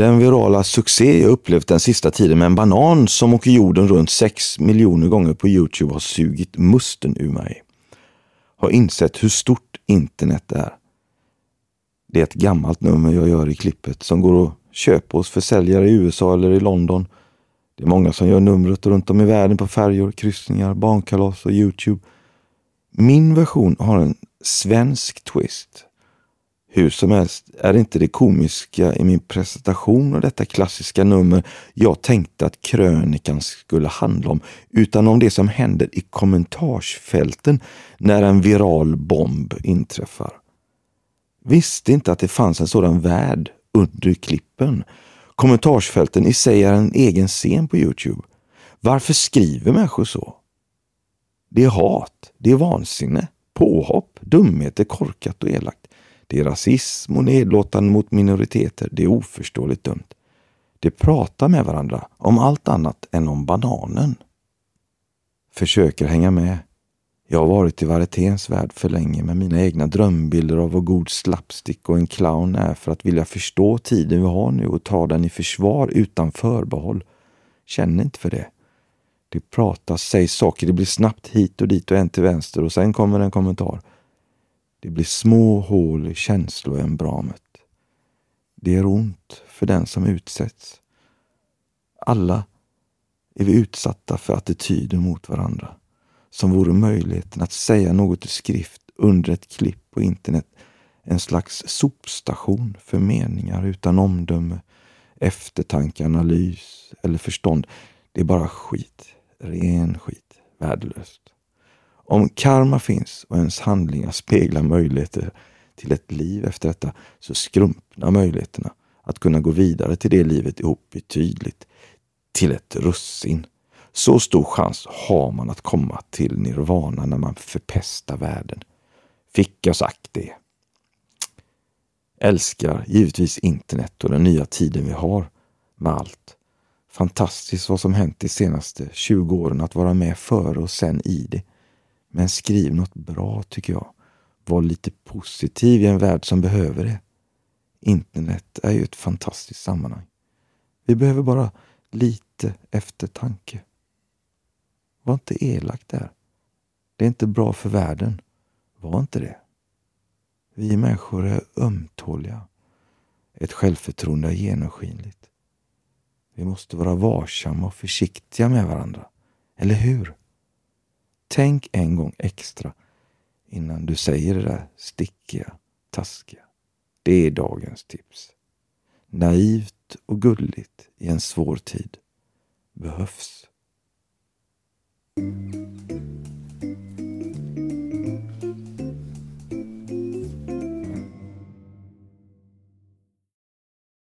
Den virala succé jag upplevt den sista tiden med en banan som åker jorden runt 6 miljoner gånger på Youtube har sugit musten ur mig. Har insett hur stort internet är. Det är ett gammalt nummer jag gör i klippet som går att köpa hos försäljare i USA eller i London. Det är många som gör numret runt om i världen på färjor, kryssningar, barnkalas och Youtube. Min version har en svensk twist. Hur som helst är det inte det komiska i min presentation av detta klassiska nummer jag tänkte att krönikan skulle handla om, utan om det som händer i kommentarsfälten när en viral bomb inträffar. Visste inte att det fanns en sådan värld under klippen. Kommentarsfälten i sig är en egen scen på Youtube. Varför skriver människor så? Det är hat, det är vansinne, påhopp, dumheter, korkat och elakt. Det är rasism och nedlåtande mot minoriteter. Det är oförståeligt dumt. De pratar med varandra om allt annat än om bananen. Försöker hänga med. Jag har varit i varieténs värld för länge med mina egna drömbilder av vad god slapstick och en clown är för att vilja förstå tiden vi har nu och ta den i försvar utan förbehåll. Känner inte för det. Det pratas, sägs saker, det blir snabbt hit och dit och en till vänster och sen kommer en kommentar. Det blir små hål i känsloembramet. Det är ont för den som utsätts. Alla är vi utsatta för attityder mot varandra som vore möjligheten att säga något i skrift under ett klipp på internet en slags sopstation för meningar utan omdöme, eftertanke, analys eller förstånd. Det är bara skit, ren skit, värdelöst. Om karma finns och ens handlingar speglar möjligheter till ett liv efter detta så skrumpnar möjligheterna att kunna gå vidare till det livet ihop betydligt. Till ett russin. Så stor chans har man att komma till nirvana när man förpestar världen. Fick jag sagt det. Älskar givetvis internet och den nya tiden vi har med allt. Fantastiskt vad som hänt de senaste 20 åren att vara med före och sen i det. Men skriv något bra tycker jag. Var lite positiv i en värld som behöver det. Internet är ju ett fantastiskt sammanhang. Vi behöver bara lite eftertanke. Var inte elak där. Det är inte bra för världen. Var inte det. Vi människor är ömtåliga. Ett självförtroende är genomskinligt. Vi måste vara varsamma och försiktiga med varandra. Eller hur? Tänk en gång extra innan du säger det där stickiga, taskiga. Det är dagens tips. Naivt och gulligt i en svår tid behövs.